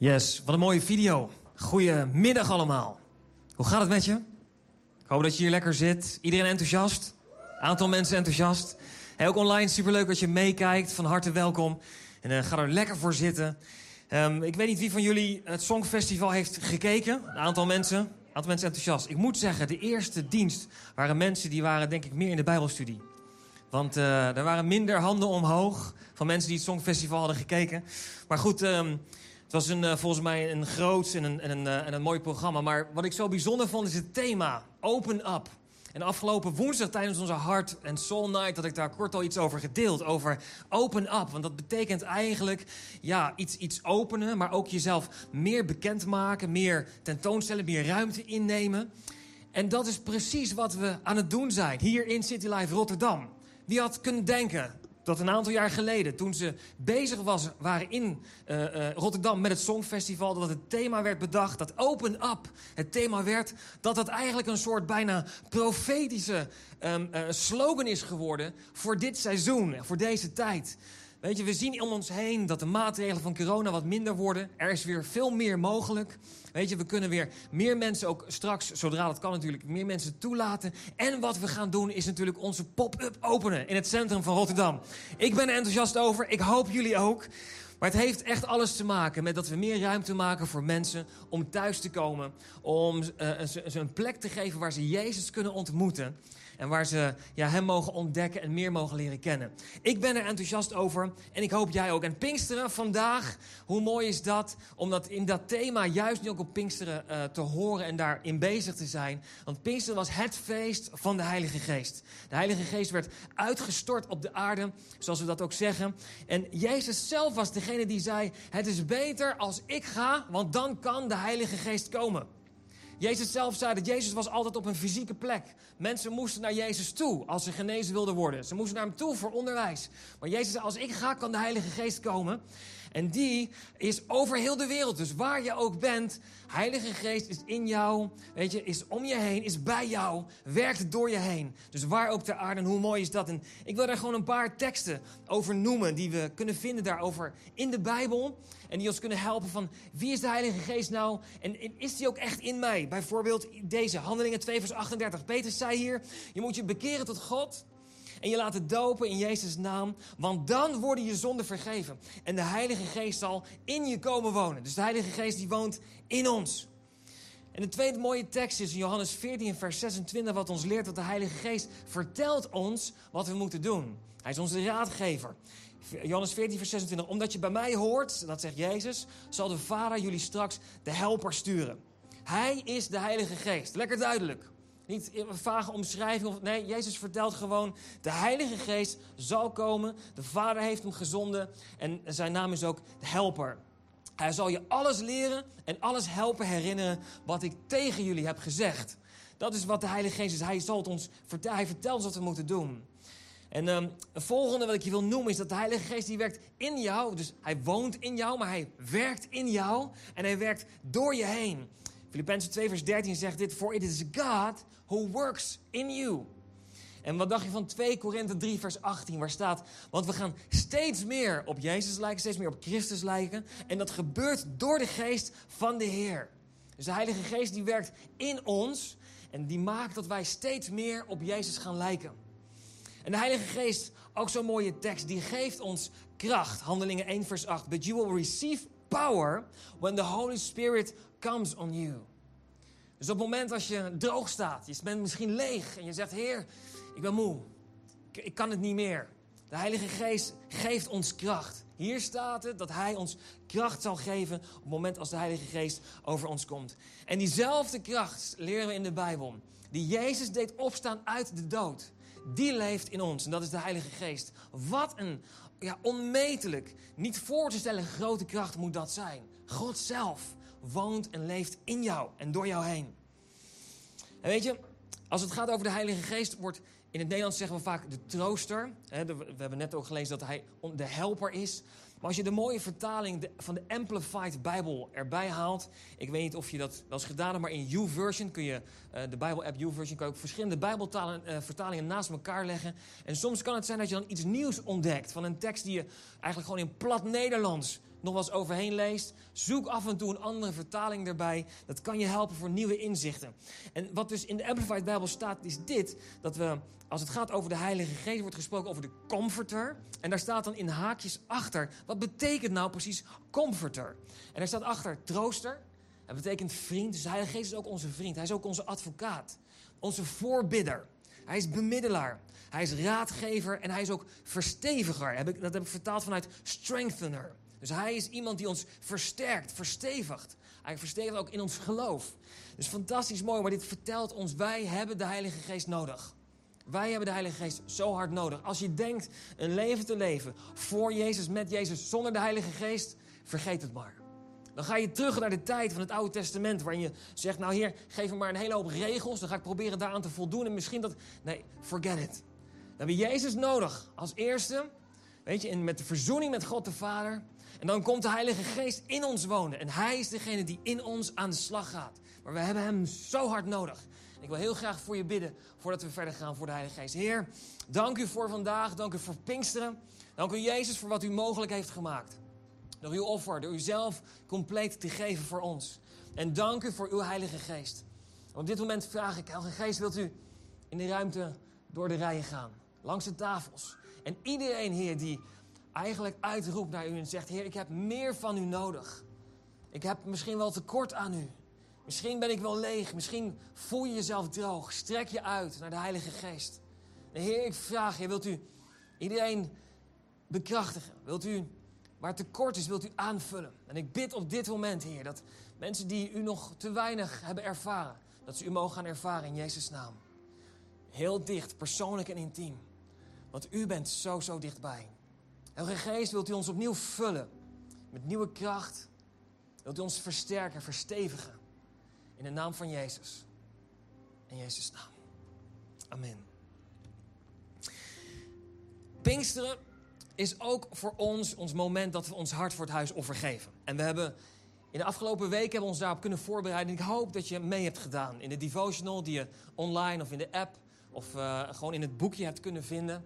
Yes, wat een mooie video. Goedemiddag allemaal. Hoe gaat het met je? Ik hoop dat je hier lekker zit. Iedereen enthousiast? Aantal mensen enthousiast. Hey, ook online superleuk dat je meekijkt. Van harte welkom. En uh, ga er lekker voor zitten. Um, ik weet niet wie van jullie het Songfestival heeft gekeken. Een aantal mensen. Een aantal mensen enthousiast. Ik moet zeggen, de eerste dienst waren mensen die waren denk ik meer in de Bijbelstudie. Want uh, er waren minder handen omhoog van mensen die het Songfestival hadden gekeken. Maar goed, um, het was een, uh, volgens mij een groot en een, en, een, uh, en een mooi programma. Maar wat ik zo bijzonder vond is het thema. Open up. En afgelopen woensdag tijdens onze Heart and Soul Night... had ik daar kort al iets over gedeeld. Over open up. Want dat betekent eigenlijk ja, iets, iets openen... maar ook jezelf meer bekendmaken... meer tentoonstellen, meer ruimte innemen. En dat is precies wat we aan het doen zijn. Hier in City Life Rotterdam. Wie had kunnen denken dat een aantal jaar geleden, toen ze bezig was, waren in uh, uh, Rotterdam met het Songfestival, dat het thema werd bedacht, dat Open Up het thema werd, dat dat eigenlijk een soort bijna profetische um, uh, slogan is geworden voor dit seizoen, voor deze tijd. Weet je, we zien om ons heen dat de maatregelen van corona wat minder worden. Er is weer veel meer mogelijk. Weet je, we kunnen weer meer mensen ook straks, zodra dat kan natuurlijk, meer mensen toelaten. En wat we gaan doen is natuurlijk onze pop-up openen in het centrum van Rotterdam. Ik ben er enthousiast over, ik hoop jullie ook. Maar het heeft echt alles te maken met dat we meer ruimte maken voor mensen om thuis te komen. Om ze een plek te geven waar ze Jezus kunnen ontmoeten. En waar ze ja, hem mogen ontdekken en meer mogen leren kennen. Ik ben er enthousiast over en ik hoop jij ook. En Pinksteren vandaag, hoe mooi is dat? Om dat in dat thema juist nu ook op Pinksteren uh, te horen en daarin bezig te zijn. Want Pinksteren was het feest van de Heilige Geest. De Heilige Geest werd uitgestort op de aarde, zoals we dat ook zeggen. En Jezus zelf was degene die zei: Het is beter als ik ga, want dan kan de Heilige Geest komen. Jezus zelf zei dat Jezus was altijd op een fysieke plek. Mensen moesten naar Jezus toe als ze genezen wilden worden. Ze moesten naar hem toe voor onderwijs. Maar Jezus zei, als ik ga, kan de Heilige Geest komen. En die is over heel de wereld. Dus waar je ook bent, Heilige Geest is in jou, weet je, is om je heen, is bij jou, werkt door je heen. Dus waar ook ter aarde, en hoe mooi is dat? En ik wil daar gewoon een paar teksten over noemen die we kunnen vinden daarover in de Bijbel. En die ons kunnen helpen van wie is de Heilige Geest nou? En, en is die ook echt in mij? Bijvoorbeeld deze, Handelingen 2 vers 38. Peter zei hier, je moet je bekeren tot God en je laten dopen in Jezus' naam, want dan worden je zonden vergeven. En de Heilige Geest zal in je komen wonen. Dus de Heilige Geest die woont in ons. En de tweede mooie tekst is in Johannes 14, vers 26, wat ons leert dat de Heilige Geest vertelt ons wat we moeten doen. Hij is onze raadgever. Johannes 14, vers 26. Omdat je bij mij hoort, dat zegt Jezus, zal de Vader jullie straks de helper sturen. Hij is de Heilige Geest. Lekker duidelijk. Niet vage omschrijving. Nee, Jezus vertelt gewoon: de Heilige Geest zal komen. De Vader heeft hem gezonden. En zijn naam is ook de Helper. Hij zal je alles leren en alles helpen herinneren wat ik tegen jullie heb gezegd. Dat is wat de Heilige Geest is. Hij, zal ons hij vertelt ons wat we moeten doen. En um, het volgende wat ik je wil noemen is dat de Heilige Geest die werkt in jou. Dus hij woont in jou, maar hij werkt in jou. En hij werkt door je heen. Filippenzen 2 vers 13 zegt dit. For it is God who works in you. En wat dacht je van 2 Korinthe 3 vers 18 waar staat... Want we gaan steeds meer op Jezus lijken, steeds meer op Christus lijken. En dat gebeurt door de geest van de Heer. Dus de Heilige Geest die werkt in ons... en die maakt dat wij steeds meer op Jezus gaan lijken. En de Heilige Geest, ook zo'n mooie tekst, die geeft ons kracht. Handelingen 1 vers 8. But you will receive power when the Holy Spirit comes on you. Dus op het moment als je droog staat, je bent misschien leeg en je zegt: Heer, ik ben moe, ik, ik kan het niet meer. De Heilige Geest geeft ons kracht. Hier staat het dat Hij ons kracht zal geven op het moment als de Heilige Geest over ons komt. En diezelfde kracht leren we in de Bijbel, die Jezus deed opstaan uit de dood. Die leeft in ons en dat is de Heilige Geest. Wat een ja, onmetelijk, niet voor te stellen grote kracht moet dat zijn. God zelf woont en leeft in jou en door jou heen. En weet je, als het gaat over de Heilige Geest, wordt in het Nederlands zeggen we vaak de trooster. We hebben net ook gelezen dat hij de helper is. Maar als je de mooie vertaling van de Amplified Bijbel erbij haalt. Ik weet niet of je dat wel eens gedaan hebt, maar in YouVersion kun je, uh, de Bijbel-app YouVersion, kan je ook verschillende Bijbelvertalingen uh, naast elkaar leggen. En soms kan het zijn dat je dan iets nieuws ontdekt van een tekst die je eigenlijk gewoon in plat Nederlands nog wel overheen leest, zoek af en toe een andere vertaling erbij. Dat kan je helpen voor nieuwe inzichten. En wat dus in de Amplified Bijbel staat, is dit: dat we, als het gaat over de Heilige Geest, wordt gesproken over de Comforter. En daar staat dan in haakjes achter: wat betekent nou precies Comforter? En daar staat achter trooster. Dat betekent vriend. Dus de Heilige Geest is ook onze vriend. Hij is ook onze advocaat, onze voorbidder. Hij is bemiddelaar. Hij is raadgever en hij is ook versteviger. Dat heb ik vertaald vanuit strengthener. Dus hij is iemand die ons versterkt, verstevigt. Hij verstevigt ook in ons geloof. Dus fantastisch mooi, maar dit vertelt ons, wij hebben de Heilige Geest nodig. Wij hebben de Heilige Geest zo hard nodig. Als je denkt een leven te leven voor Jezus, met Jezus, zonder de Heilige Geest, vergeet het maar. Dan ga je terug naar de tijd van het Oude Testament, waarin je zegt, nou heer, geef me maar een hele hoop regels, dan ga ik proberen daaraan te voldoen en misschien dat... Nee, forget it. Dan hebben Jezus nodig als eerste, weet je, met de verzoening met God de Vader. En dan komt de Heilige Geest in ons wonen. En Hij is degene die in ons aan de slag gaat. Maar we hebben Hem zo hard nodig. Ik wil heel graag voor je bidden voordat we verder gaan voor de Heilige Geest. Heer, dank u voor vandaag. Dank u voor Pinksteren. Dank u Jezus voor wat u mogelijk heeft gemaakt. Door uw offer, door uzelf compleet te geven voor ons. En dank u voor uw Heilige Geest. Op dit moment vraag ik, Heilige Geest, wilt u in de ruimte door de rijen gaan? Langs de tafels. En iedereen, Heer, die eigenlijk uitroept naar u en zegt: Heer, ik heb meer van u nodig. Ik heb misschien wel tekort aan u. Misschien ben ik wel leeg. Misschien voel je jezelf droog. Strek je uit naar de Heilige Geest. Heer, ik vraag wilt u iedereen bekrachtigen? Wilt u waar tekort is, wilt u aanvullen? En ik bid op dit moment, Heer, dat mensen die u nog te weinig hebben ervaren, dat ze u mogen gaan ervaren in Jezus' naam. Heel dicht, persoonlijk en intiem. Want u bent zo, zo dichtbij. Heilige Geest, wilt u ons opnieuw vullen met nieuwe kracht? Wilt u ons versterken, verstevigen? In de naam van Jezus. In Jezus' naam. Amen. Pinksteren is ook voor ons ons moment dat we ons hart voor het huis overgeven. En we hebben in de afgelopen weken hebben ons daarop kunnen voorbereiden. En ik hoop dat je mee hebt gedaan in de devotional die je online of in de app of uh, gewoon in het boekje hebt kunnen vinden.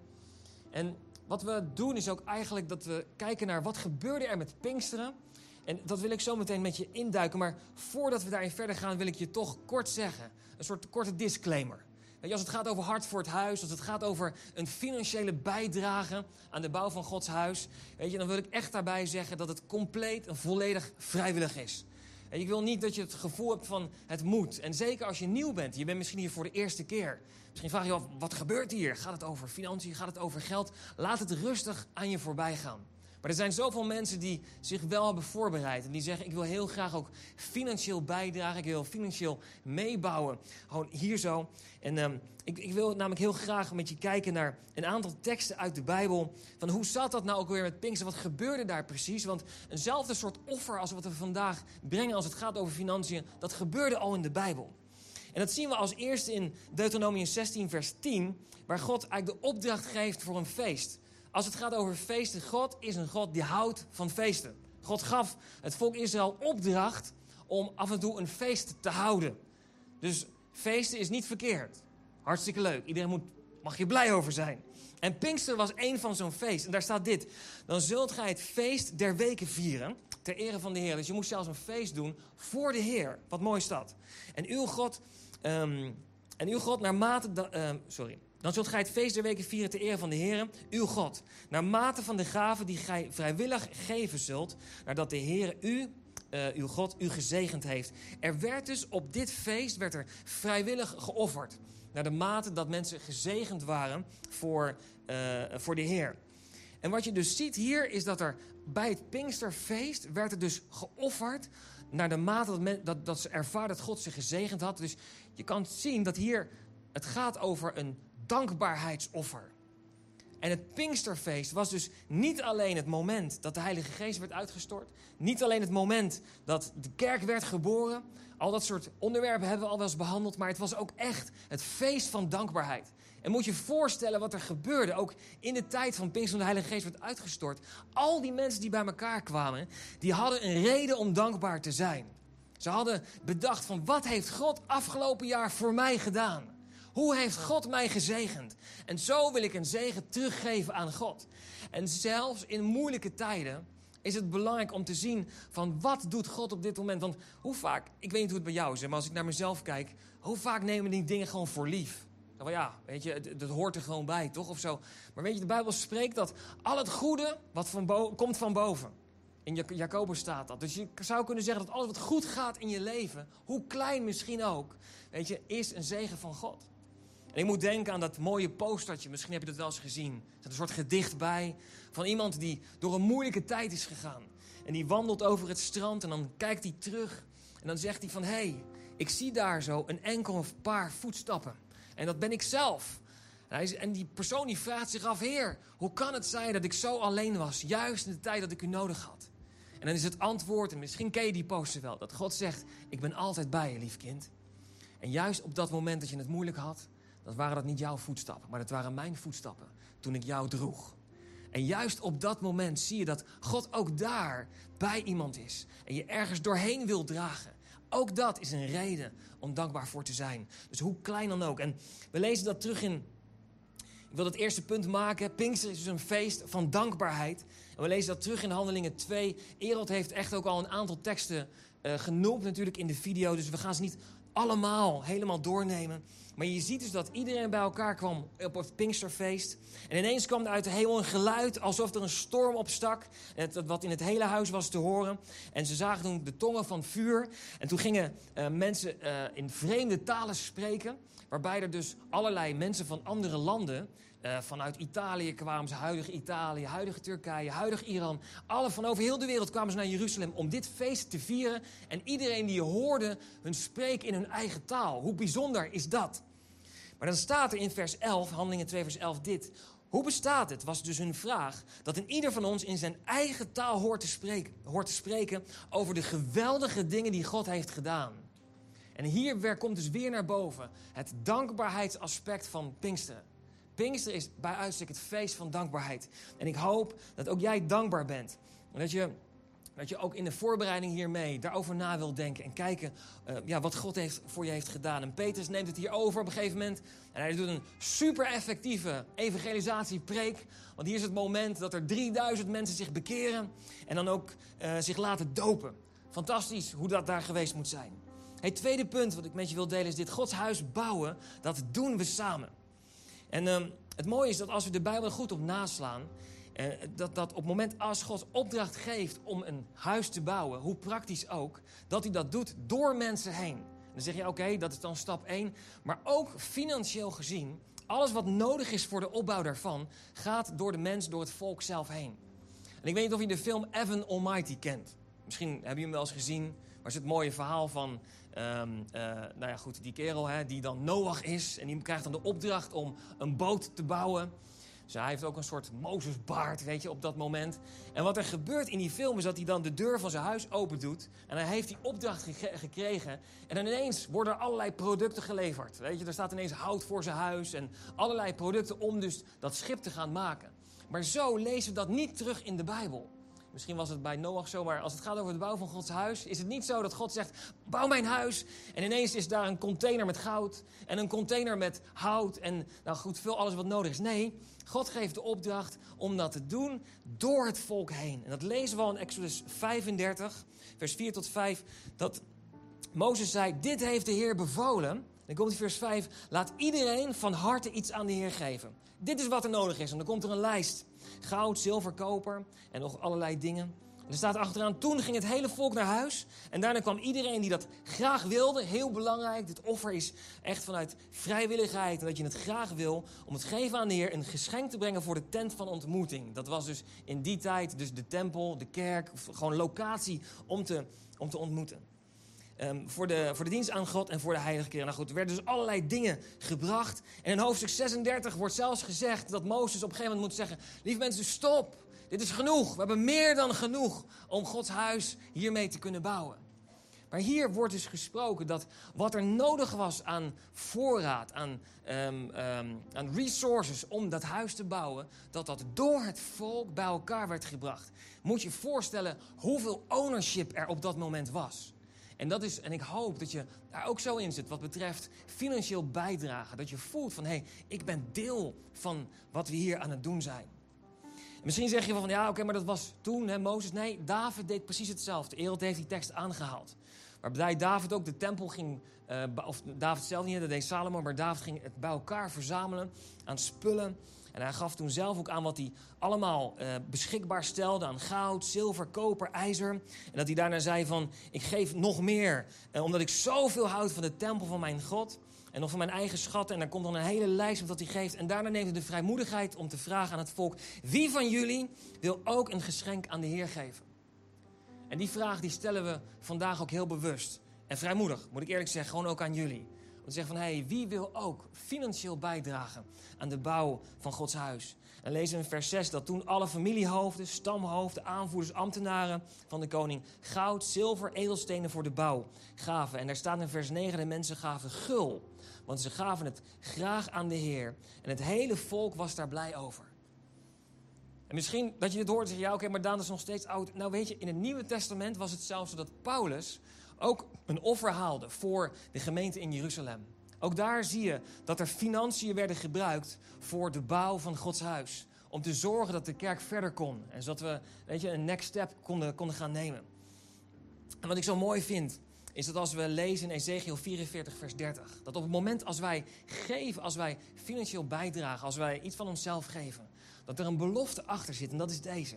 En wat we doen is ook eigenlijk dat we kijken naar wat gebeurde er met Pinksteren. En dat wil ik zo meteen met je induiken. Maar voordat we daarin verder gaan, wil ik je toch kort zeggen. Een soort korte disclaimer. Als het gaat over hart voor het huis, als het gaat over een financiële bijdrage aan de bouw van Gods huis, weet je, dan wil ik echt daarbij zeggen dat het compleet en volledig vrijwillig is. En ik wil niet dat je het gevoel hebt van het moet. En zeker als je nieuw bent, je bent misschien hier voor de eerste keer. Misschien vraag je je af, wat gebeurt hier? Gaat het over financiën? Gaat het over geld? Laat het rustig aan je voorbij gaan. Maar er zijn zoveel mensen die zich wel hebben voorbereid. En die zeggen, ik wil heel graag ook financieel bijdragen. Ik wil financieel meebouwen. Gewoon hier zo. En um, ik, ik, wil namelijk heel graag met je kijken naar een aantal teksten uit de Bijbel. Van hoe zat dat nou ook weer met Pinkster? Wat gebeurde daar precies? Want eenzelfde soort offer als wat we vandaag brengen als het gaat over financiën. Dat gebeurde al in de Bijbel. En dat zien we als eerste in Deuteronomium 16, vers 10, waar God eigenlijk de opdracht geeft voor een feest. Als het gaat over feesten, God is een God die houdt van feesten. God gaf het volk Israël opdracht om af en toe een feest te houden. Dus feesten is niet verkeerd. Hartstikke leuk. Iedereen moet, mag je blij over zijn. En Pinkster was één van zo'n feest. En daar staat dit. Dan zult gij het feest der weken vieren. Ter ere van de Heer. Dus je moet zelfs een feest doen voor de Heer. Wat mooi is dat. En uw God Um, en uw God, naarmate... De, uh, sorry. Dan zult gij het feest der weken vieren ter ere van de Heer, uw God. Naarmate van de gaven die gij vrijwillig geven zult, nadat de Heer u, uh, uw God, u gezegend heeft. Er werd dus op dit feest werd er vrijwillig geofferd. Naar de mate dat mensen gezegend waren voor, uh, voor de Heer. En wat je dus ziet hier is dat er bij het Pinksterfeest werd er dus geofferd naar de mate dat, men, dat, dat ze ervaren dat God ze gezegend had. Dus je kan zien dat hier het gaat over een dankbaarheidsoffer. En het Pinksterfeest was dus niet alleen het moment dat de Heilige Geest werd uitgestort. Niet alleen het moment dat de kerk werd geboren. Al dat soort onderwerpen hebben we al wel eens behandeld. Maar het was ook echt het feest van dankbaarheid. En moet je voorstellen wat er gebeurde, ook in de tijd van Pinkster, de Heilige Geest werd uitgestort. Al die mensen die bij elkaar kwamen, die hadden een reden om dankbaar te zijn. Ze hadden bedacht van wat heeft God afgelopen jaar voor mij gedaan? Hoe heeft God mij gezegend? En zo wil ik een zegen teruggeven aan God. En zelfs in moeilijke tijden is het belangrijk om te zien van wat doet God op dit moment. Want hoe vaak, ik weet niet hoe het bij jou is, maar als ik naar mezelf kijk, hoe vaak nemen die dingen gewoon voor lief? Van ja, weet je, dat hoort er gewoon bij, toch? Of zo. Maar weet je, de Bijbel spreekt dat al het goede wat van komt van boven. In Jacobus staat dat. Dus je zou kunnen zeggen dat alles wat goed gaat in je leven, hoe klein misschien ook, weet je, is een zegen van God. En ik moet denken aan dat mooie postertje, misschien heb je dat wel eens gezien. Er zit een soort gedicht bij van iemand die door een moeilijke tijd is gegaan. En die wandelt over het strand en dan kijkt hij terug. En dan zegt hij van, hé, hey, ik zie daar zo een enkel of paar voetstappen. En dat ben ik zelf. En die persoon die vraagt zich af, Heer, hoe kan het zijn dat ik zo alleen was, juist in de tijd dat ik u nodig had? En dan is het antwoord, en misschien ken je die poster wel, dat God zegt, ik ben altijd bij je, lief kind. En juist op dat moment dat je het moeilijk had, dat waren dat niet jouw voetstappen, maar dat waren mijn voetstappen toen ik jou droeg. En juist op dat moment zie je dat God ook daar bij iemand is. En je ergens doorheen wil dragen. Ook dat is een reden om dankbaar voor te zijn. Dus hoe klein dan ook. En we lezen dat terug in. Ik wil het eerste punt maken. Pinkster is dus een feest van dankbaarheid. En we lezen dat terug in Handelingen 2. Erod heeft echt ook al een aantal teksten uh, genoemd natuurlijk in de video. Dus we gaan ze niet allemaal helemaal doornemen. Maar je ziet dus dat iedereen bij elkaar kwam op het Pinksterfeest. En ineens kwam er uit de hemel een geluid alsof er een storm opstak. Wat in het hele huis was te horen. En ze zagen toen de tongen van vuur. En toen gingen uh, mensen uh, in vreemde talen spreken. Waarbij er dus allerlei mensen van andere landen uh, vanuit Italië kwamen ze, huidige Italië, huidige Turkije, huidig Iran. Alle van over heel de wereld kwamen ze naar Jeruzalem om dit feest te vieren. En iedereen die hoorde hun spreken in hun eigen taal. Hoe bijzonder is dat? Maar dan staat er in vers 11, Handelingen 2 vers 11 dit. Hoe bestaat het, was dus hun vraag, dat in ieder van ons in zijn eigen taal hoort te spreken, hoort te spreken over de geweldige dingen die God heeft gedaan. En hier komt dus weer naar boven het dankbaarheidsaspect van Pinksteren. Pinkster is bij uitstek het feest van dankbaarheid. En ik hoop dat ook jij dankbaar bent. En dat je, dat je ook in de voorbereiding hiermee daarover na wilt denken. En kijken uh, ja, wat God heeft, voor je heeft gedaan. En Petrus neemt het hier over op een gegeven moment. En hij doet een super effectieve evangelisatiepreek. Want hier is het moment dat er 3000 mensen zich bekeren. En dan ook uh, zich laten dopen. Fantastisch hoe dat daar geweest moet zijn. Het tweede punt wat ik met je wil delen is dit. Gods huis bouwen, dat doen we samen. En um, het mooie is dat als we de Bijbel goed op naslaan, uh, dat, dat op het moment als God opdracht geeft om een huis te bouwen, hoe praktisch ook, dat hij dat doet door mensen heen. dan zeg je, oké, dat is dan stap 1. Maar ook financieel gezien, alles wat nodig is voor de opbouw daarvan, gaat door de mens, door het volk zelf heen. En ik weet niet of je de film Evan Almighty kent. Misschien heb je hem wel eens gezien. Maar het is het mooie verhaal van Um, uh, nou ja, goed, die kerel hè, die dan Noach is. En die krijgt dan de opdracht om een boot te bouwen. Hij heeft ook een soort Mozesbaard, weet je, op dat moment. En wat er gebeurt in die film is dat hij dan de deur van zijn huis open doet. En hij heeft die opdracht gekregen. En dan ineens worden er allerlei producten geleverd. Weet je, er staat ineens hout voor zijn huis. En allerlei producten om dus dat schip te gaan maken. Maar zo lezen we dat niet terug in de Bijbel. Misschien was het bij Noach zo, maar als het gaat over de bouw van Gods huis, is het niet zo dat God zegt: bouw mijn huis. En ineens is daar een container met goud en een container met hout en nou goed, veel alles wat nodig is. Nee, God geeft de opdracht om dat te doen door het volk heen. En dat lezen we al in Exodus 35, vers 4 tot 5, dat Mozes zei: Dit heeft de Heer bevolen. Dan komt in vers 5: Laat iedereen van harte iets aan de Heer geven. Dit is wat er nodig is. En dan komt er een lijst. Goud, zilver, koper en nog allerlei dingen. En er staat achteraan, toen ging het hele volk naar huis. En daarna kwam iedereen die dat graag wilde. Heel belangrijk, dit offer is echt vanuit vrijwilligheid. En dat je het graag wil om het geven aan de Heer een geschenk te brengen voor de tent van ontmoeting. Dat was dus in die tijd dus de tempel, de kerk, gewoon locatie om te, om te ontmoeten. Um, voor, de, voor de dienst aan God en voor de heilige keer. Nou goed, er werden dus allerlei dingen gebracht. En in hoofdstuk 36 wordt zelfs gezegd dat Mozes op een gegeven moment moet zeggen... Lieve mensen, stop. Dit is genoeg. We hebben meer dan genoeg om Gods huis hiermee te kunnen bouwen. Maar hier wordt dus gesproken dat wat er nodig was aan voorraad, aan, um, um, aan resources om dat huis te bouwen, dat dat door het volk bij elkaar werd gebracht. Moet je voorstellen hoeveel ownership er op dat moment was. En, dat is, en ik hoop dat je daar ook zo in zit wat betreft financieel bijdragen. Dat je voelt van hé, hey, ik ben deel van wat we hier aan het doen zijn. Misschien zeg je van, ja, oké, maar dat was toen, hè, Mozes. Nee, David deed precies hetzelfde. Ereld heeft die tekst aangehaald. Waarbij David ook de tempel ging, uh, of David zelf niet, dat deed Salomo, maar David ging het bij elkaar verzamelen aan spullen. En hij gaf toen zelf ook aan wat hij allemaal uh, beschikbaar stelde aan goud, zilver, koper, ijzer. En dat hij daarna zei van, ik geef nog meer, uh, omdat ik zoveel houd van de tempel van mijn God. En nog van mijn eigen schatten. En dan komt dan een hele lijst met wat hij geeft. En daarna neemt hij de vrijmoedigheid om te vragen aan het volk: wie van jullie wil ook een geschenk aan de Heer geven? En die vraag die stellen we vandaag ook heel bewust. En vrijmoedig, moet ik eerlijk zeggen, gewoon ook aan jullie. Om te zeggen van, hé, hey, wie wil ook financieel bijdragen aan de bouw van Gods huis? En lezen we in vers 6 dat toen alle familiehoofden, stamhoofden, aanvoerders, ambtenaren van de koning goud, zilver, edelstenen voor de bouw gaven. En daar staat in vers 9, de mensen gaven gul. Want ze gaven het graag aan de Heer. En het hele volk was daar blij over. En misschien dat je dit hoort en zegt, ja oké, maar Daan is nog steeds oud. Nou weet je, in het Nieuwe Testament was het zelfs zo dat Paulus ook een offer haalde voor de gemeente in Jeruzalem. Ook daar zie je dat er financiën werden gebruikt voor de bouw van Gods huis. Om te zorgen dat de kerk verder kon. En zodat we weet je, een next step konden, konden gaan nemen. En wat ik zo mooi vind, is dat als we lezen in Ezekiel 44, vers 30, dat op het moment als wij geven, als wij financieel bijdragen, als wij iets van onszelf geven, dat er een belofte achter zit en dat is deze.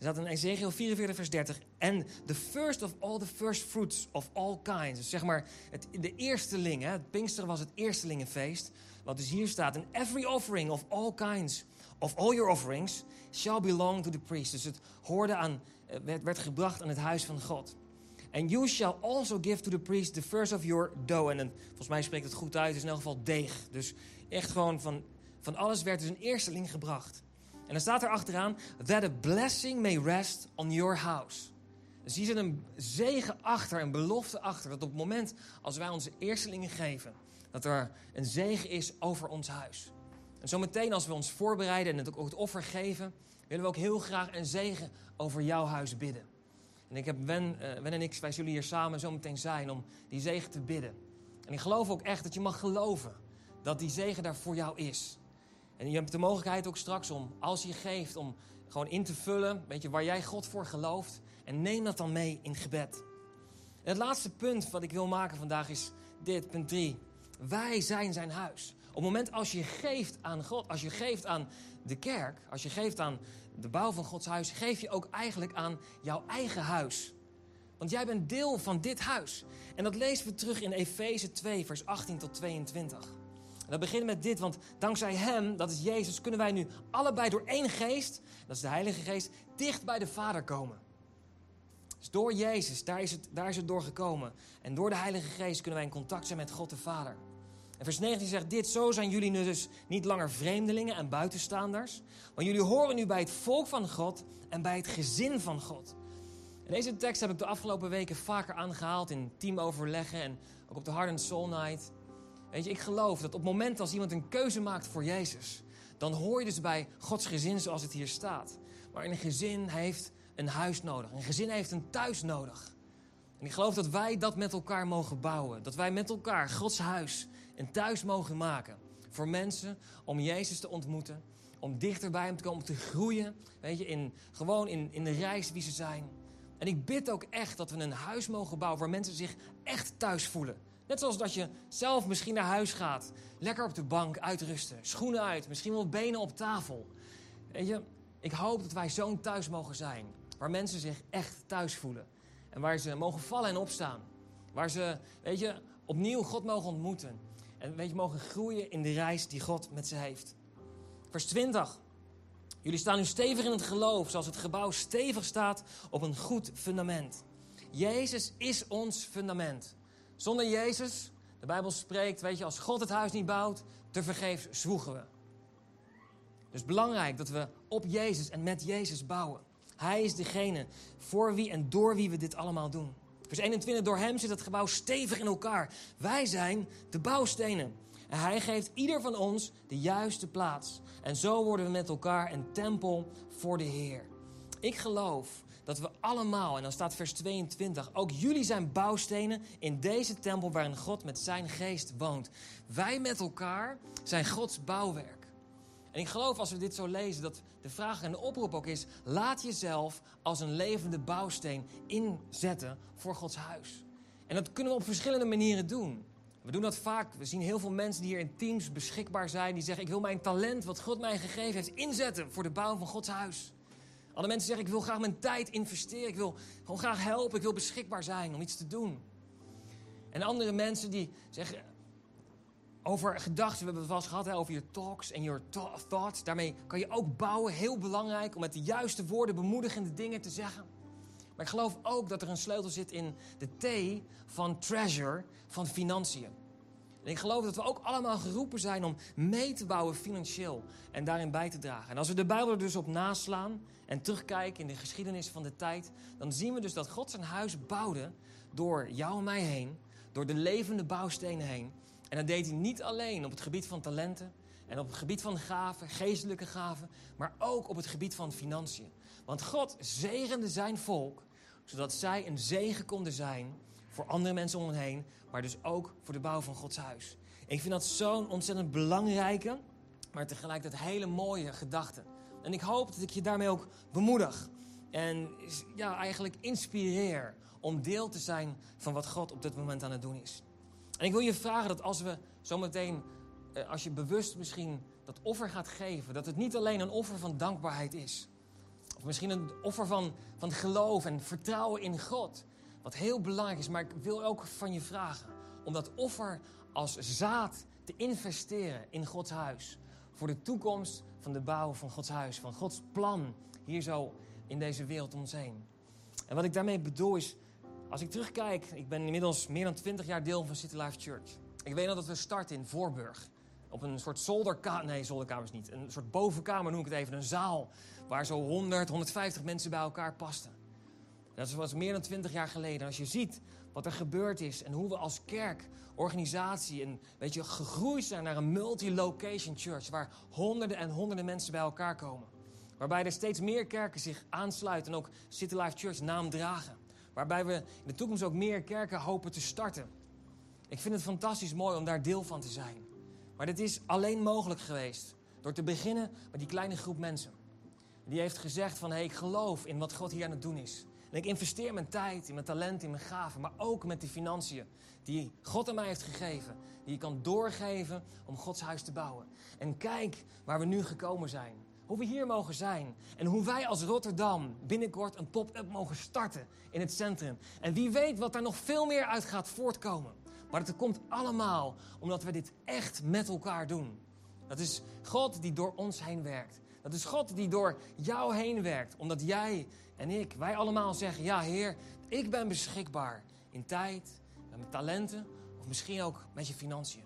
Staat in Ezekiel 44, vers 30. And the first of all the first fruits of all kinds. Dus zeg maar, het, de eersteling, hè, het Pinksteren was het eerstelingenfeest. Wat dus hier staat. And every offering of all kinds, of all your offerings, shall belong to the priest. Dus het hoorde aan, eh, werd, werd gebracht aan het huis van God. And you shall also give to the priest the first of your dough. En volgens mij spreekt het goed uit, het is in elk geval deeg. Dus echt gewoon van, van alles werd dus een eersteling gebracht. En dan staat er achteraan, that a blessing may rest on your house. Dus hier zit een zegen achter, een belofte achter. Dat op het moment als wij onze eerstelingen geven, dat er een zegen is over ons huis. En zometeen als we ons voorbereiden en het ook het offer geven, willen we ook heel graag een zegen over jouw huis bidden. En ik heb Wen, uh, Wen en ik, wij zullen hier samen zometeen zijn om die zegen te bidden. En ik geloof ook echt dat je mag geloven dat die zegen daar voor jou is. En je hebt de mogelijkheid ook straks om, als je geeft, om gewoon in te vullen, weet je, waar jij God voor gelooft. En neem dat dan mee in gebed. En het laatste punt wat ik wil maken vandaag is dit, punt 3. Wij zijn zijn huis. Op het moment als je geeft aan God, als je geeft aan de kerk, als je geeft aan de bouw van Gods huis, geef je ook eigenlijk aan jouw eigen huis. Want jij bent deel van dit huis. En dat lezen we terug in Efeze 2, vers 18 tot 22. En dat begint met dit, want dankzij Hem, dat is Jezus, kunnen wij nu allebei door één geest, dat is de Heilige Geest, dicht bij de Vader komen. Dus door Jezus, daar is, het, daar is het door gekomen. En door de Heilige Geest kunnen wij in contact zijn met God de Vader. En vers 19 zegt dit, zo zijn jullie nu dus niet langer vreemdelingen en buitenstaanders. Want jullie horen nu bij het volk van God en bij het gezin van God. En deze tekst heb ik de afgelopen weken vaker aangehaald in teamoverleggen en ook op de Hard Soul Night. Weet je, ik geloof dat op het moment als iemand een keuze maakt voor Jezus, dan hoor je dus bij Gods gezin zoals het hier staat. Maar een gezin heeft een huis nodig. Een gezin heeft een thuis nodig. En ik geloof dat wij dat met elkaar mogen bouwen. Dat wij met elkaar Gods huis een thuis mogen maken. Voor mensen om Jezus te ontmoeten. Om dichter bij hem te komen, om te groeien. Weet je, in, gewoon in, in de reis wie ze zijn. En ik bid ook echt dat we een huis mogen bouwen waar mensen zich echt thuis voelen. Net zoals dat je zelf misschien naar huis gaat. Lekker op de bank uitrusten. Schoenen uit. Misschien wel benen op tafel. Weet je, ik hoop dat wij zo'n thuis mogen zijn. Waar mensen zich echt thuis voelen. En waar ze mogen vallen en opstaan. Waar ze, weet je, opnieuw God mogen ontmoeten. En weet je, mogen groeien in de reis die God met ze heeft. Vers 20. Jullie staan nu stevig in het geloof, zoals het gebouw stevig staat op een goed fundament. Jezus is ons fundament. Zonder Jezus, de Bijbel spreekt, weet je, als God het huis niet bouwt, te vergeefs zwoegen we. Dus belangrijk dat we op Jezus en met Jezus bouwen. Hij is degene voor wie en door wie we dit allemaal doen. Vers 21, door hem zit het gebouw stevig in elkaar. Wij zijn de bouwstenen. En hij geeft ieder van ons de juiste plaats. En zo worden we met elkaar een tempel voor de Heer. Ik geloof dat we allemaal, en dan staat vers 22, ook jullie zijn bouwstenen in deze tempel waarin God met zijn geest woont. Wij met elkaar zijn Gods bouwwerk. En ik geloof als we dit zo lezen, dat de vraag en de oproep ook is: laat jezelf als een levende bouwsteen inzetten voor Gods huis. En dat kunnen we op verschillende manieren doen. We doen dat vaak. We zien heel veel mensen die hier in teams beschikbaar zijn. Die zeggen: Ik wil mijn talent, wat God mij gegeven heeft, inzetten voor de bouw van Gods huis. Andere mensen zeggen: Ik wil graag mijn tijd investeren. Ik wil gewoon graag helpen. Ik wil beschikbaar zijn om iets te doen. En andere mensen die zeggen: over gedachten, we hebben het eens gehad over je talks en your thoughts. Daarmee kan je ook bouwen, heel belangrijk, om met de juiste woorden bemoedigende dingen te zeggen. Maar ik geloof ook dat er een sleutel zit in de T van treasure, van financiën. En ik geloof dat we ook allemaal geroepen zijn om mee te bouwen financieel en daarin bij te dragen. En als we de Bijbel er dus op naslaan en terugkijken in de geschiedenis van de tijd, dan zien we dus dat God zijn huis bouwde door jou en mij heen, door de levende bouwstenen heen. En dat deed hij niet alleen op het gebied van talenten en op het gebied van gaven, geestelijke gaven, maar ook op het gebied van financiën. Want God zegende zijn volk, zodat zij een zegen konden zijn voor andere mensen om hen heen, maar dus ook voor de bouw van Gods huis. ik vind dat zo'n ontzettend belangrijke, maar tegelijkertijd hele mooie gedachte. En ik hoop dat ik je daarmee ook bemoedig en ja, eigenlijk inspireer om deel te zijn van wat God op dit moment aan het doen is. En ik wil je vragen dat als we zometeen, eh, als je bewust misschien dat offer gaat geven, dat het niet alleen een offer van dankbaarheid is. Of misschien een offer van, van geloof en vertrouwen in God. Wat heel belangrijk is, maar ik wil ook van je vragen om dat offer als zaad te investeren in Gods huis. Voor de toekomst van de bouw van Gods huis, van Gods plan hier zo in deze wereld om ons heen. En wat ik daarmee bedoel is, als ik terugkijk, ik ben inmiddels meer dan 20 jaar deel van City Life Church. Ik weet nog dat we starten in Voorburg. Op een soort zolderkamer, nee zolderkamers niet, een soort bovenkamer noem ik het even, een zaal. Waar zo 100, 150 mensen bij elkaar pasten. Dat was meer dan 20 jaar geleden. Als je ziet wat er gebeurd is en hoe we als kerk, organisatie, en weet je, gegroeid zijn naar een multi-location church. Waar honderden en honderden mensen bij elkaar komen. Waarbij er steeds meer kerken zich aansluiten en ook City Life Church naam dragen. Waarbij we in de toekomst ook meer kerken hopen te starten. Ik vind het fantastisch mooi om daar deel van te zijn. Maar dit is alleen mogelijk geweest door te beginnen met die kleine groep mensen. Die heeft gezegd van, hé, hey, ik geloof in wat God hier aan het doen is. En ik investeer mijn tijd, in mijn talent, in mijn gaven, maar ook met de financiën die God aan mij heeft gegeven. Die je kan doorgeven om Gods huis te bouwen. En kijk waar we nu gekomen zijn. Hoe we hier mogen zijn. En hoe wij als Rotterdam binnenkort een pop-up mogen starten in het centrum. En wie weet wat daar nog veel meer uit gaat voortkomen. Maar het komt allemaal omdat we dit echt met elkaar doen. Dat is God die door ons heen werkt. Dat is God die door jou heen werkt. Omdat jij en ik, wij allemaal zeggen: Ja, Heer, ik ben beschikbaar in tijd, met talenten of misschien ook met je financiën.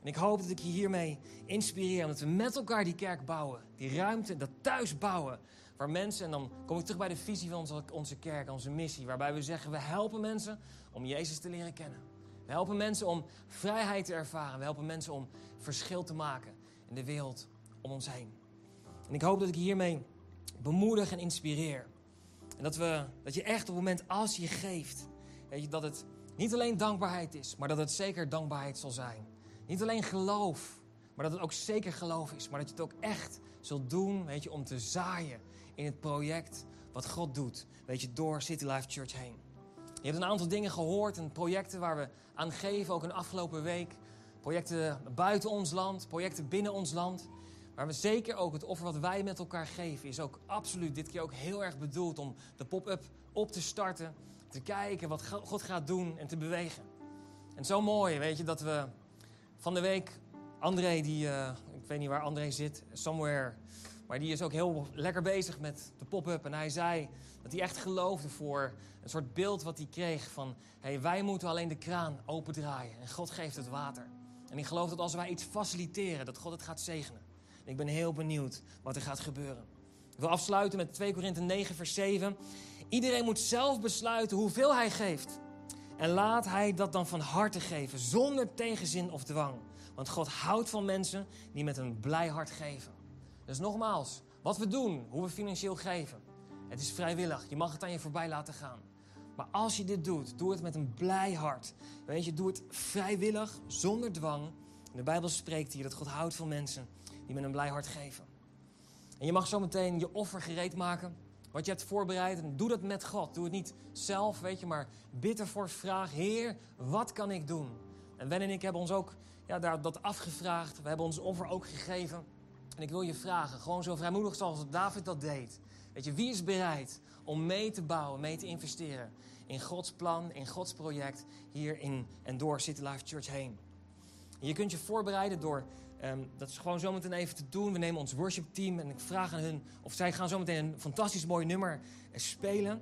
En ik hoop dat ik je hiermee inspireer. Omdat we met elkaar die kerk bouwen. Die ruimte, dat thuis bouwen. Waar mensen, en dan kom ik terug bij de visie van onze, kerk, onze missie. Waarbij we zeggen, we helpen mensen om Jezus te leren kennen. We helpen mensen om vrijheid te ervaren. We helpen mensen om verschil te maken in de wereld om ons heen. En ik hoop dat ik hiermee bemoedig en inspireer. En dat, we, dat je echt op het moment als je geeft, weet je, dat het niet alleen dankbaarheid is, maar dat het zeker dankbaarheid zal zijn. Niet alleen geloof, maar dat het ook zeker geloof is. Maar dat je het ook echt zult doen, weet je, om te zaaien in het project wat God doet, weet je, door City Life Church heen. Je hebt een aantal dingen gehoord en projecten waar we aan geven, ook in de afgelopen week. Projecten buiten ons land, projecten binnen ons land. Maar we zeker ook het offer wat wij met elkaar geven, is ook absoluut dit keer ook heel erg bedoeld om de pop-up op te starten. Te kijken wat God gaat doen en te bewegen. En zo mooi, weet je, dat we van de week, André, die, uh, ik weet niet waar André zit, somewhere. Maar die is ook heel lekker bezig met de pop-up. En hij zei dat hij echt geloofde voor een soort beeld wat hij kreeg van... Hey, wij moeten alleen de kraan opendraaien en God geeft het water. En ik geloof dat als wij iets faciliteren, dat God het gaat zegenen. Ik ben heel benieuwd wat er gaat gebeuren. Ik wil afsluiten met 2 Korinthe 9 vers 7. Iedereen moet zelf besluiten hoeveel hij geeft. En laat hij dat dan van harte geven, zonder tegenzin of dwang. Want God houdt van mensen die met een blij hart geven. Dus nogmaals, wat we doen, hoe we financieel geven. Het is vrijwillig, je mag het aan je voorbij laten gaan. Maar als je dit doet, doe het met een blij hart. Weet je, doe het vrijwillig, zonder dwang. De Bijbel spreekt hier dat God houdt van mensen die met een blij hart geven. En je mag zo meteen je offer gereed maken. Wat je hebt voorbereid. En doe dat met God. Doe het niet zelf, weet je, maar bid ervoor. Vraag, Heer, wat kan ik doen? En Wen en ik hebben ons ook ja, daar, dat afgevraagd. We hebben ons offer ook gegeven. En ik wil je vragen, gewoon zo vrijmoedig zoals David dat deed. Weet je, wie is bereid om mee te bouwen, mee te investeren in Gods plan, in Gods project hier in en door City Life Church heen? En je kunt je voorbereiden door Ehm, dat is gewoon zometeen even te doen. We nemen ons worshipteam en ik vraag aan hun of zij gaan zometeen een fantastisch mooi nummer eh, spelen.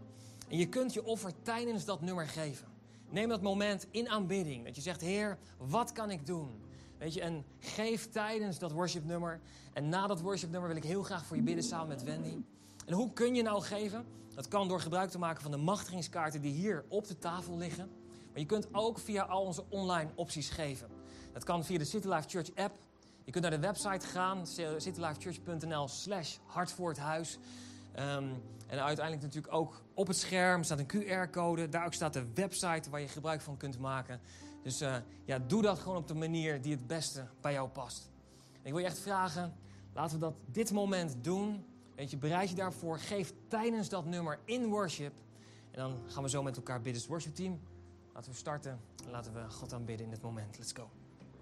En je kunt je offer tijdens dat nummer geven. Neem dat moment in aanbidding. Dat je zegt, Heer, wat kan ik doen? Weet je, en geef tijdens dat worshipnummer. En na dat worshipnummer wil ik heel graag voor je bidden samen met Wendy. En hoe kun je nou geven? Dat kan door gebruik te maken van de machtigingskaarten die hier op de tafel liggen. Maar je kunt ook via al onze online opties geven. Dat kan via de City Life Church app. Je kunt naar de website gaan, citylifechurch.nl slash hartvoorthuis. Um, en uiteindelijk natuurlijk ook op het scherm staat een QR-code. Daar ook staat de website waar je gebruik van kunt maken. Dus uh, ja, doe dat gewoon op de manier die het beste bij jou past. ik wil je echt vragen, laten we dat dit moment doen. Weet je, bereid je daarvoor. Geef tijdens dat nummer in worship. En dan gaan we zo met elkaar bidden. Het worship team, laten we starten. En laten we God aanbidden in dit moment. Let's go.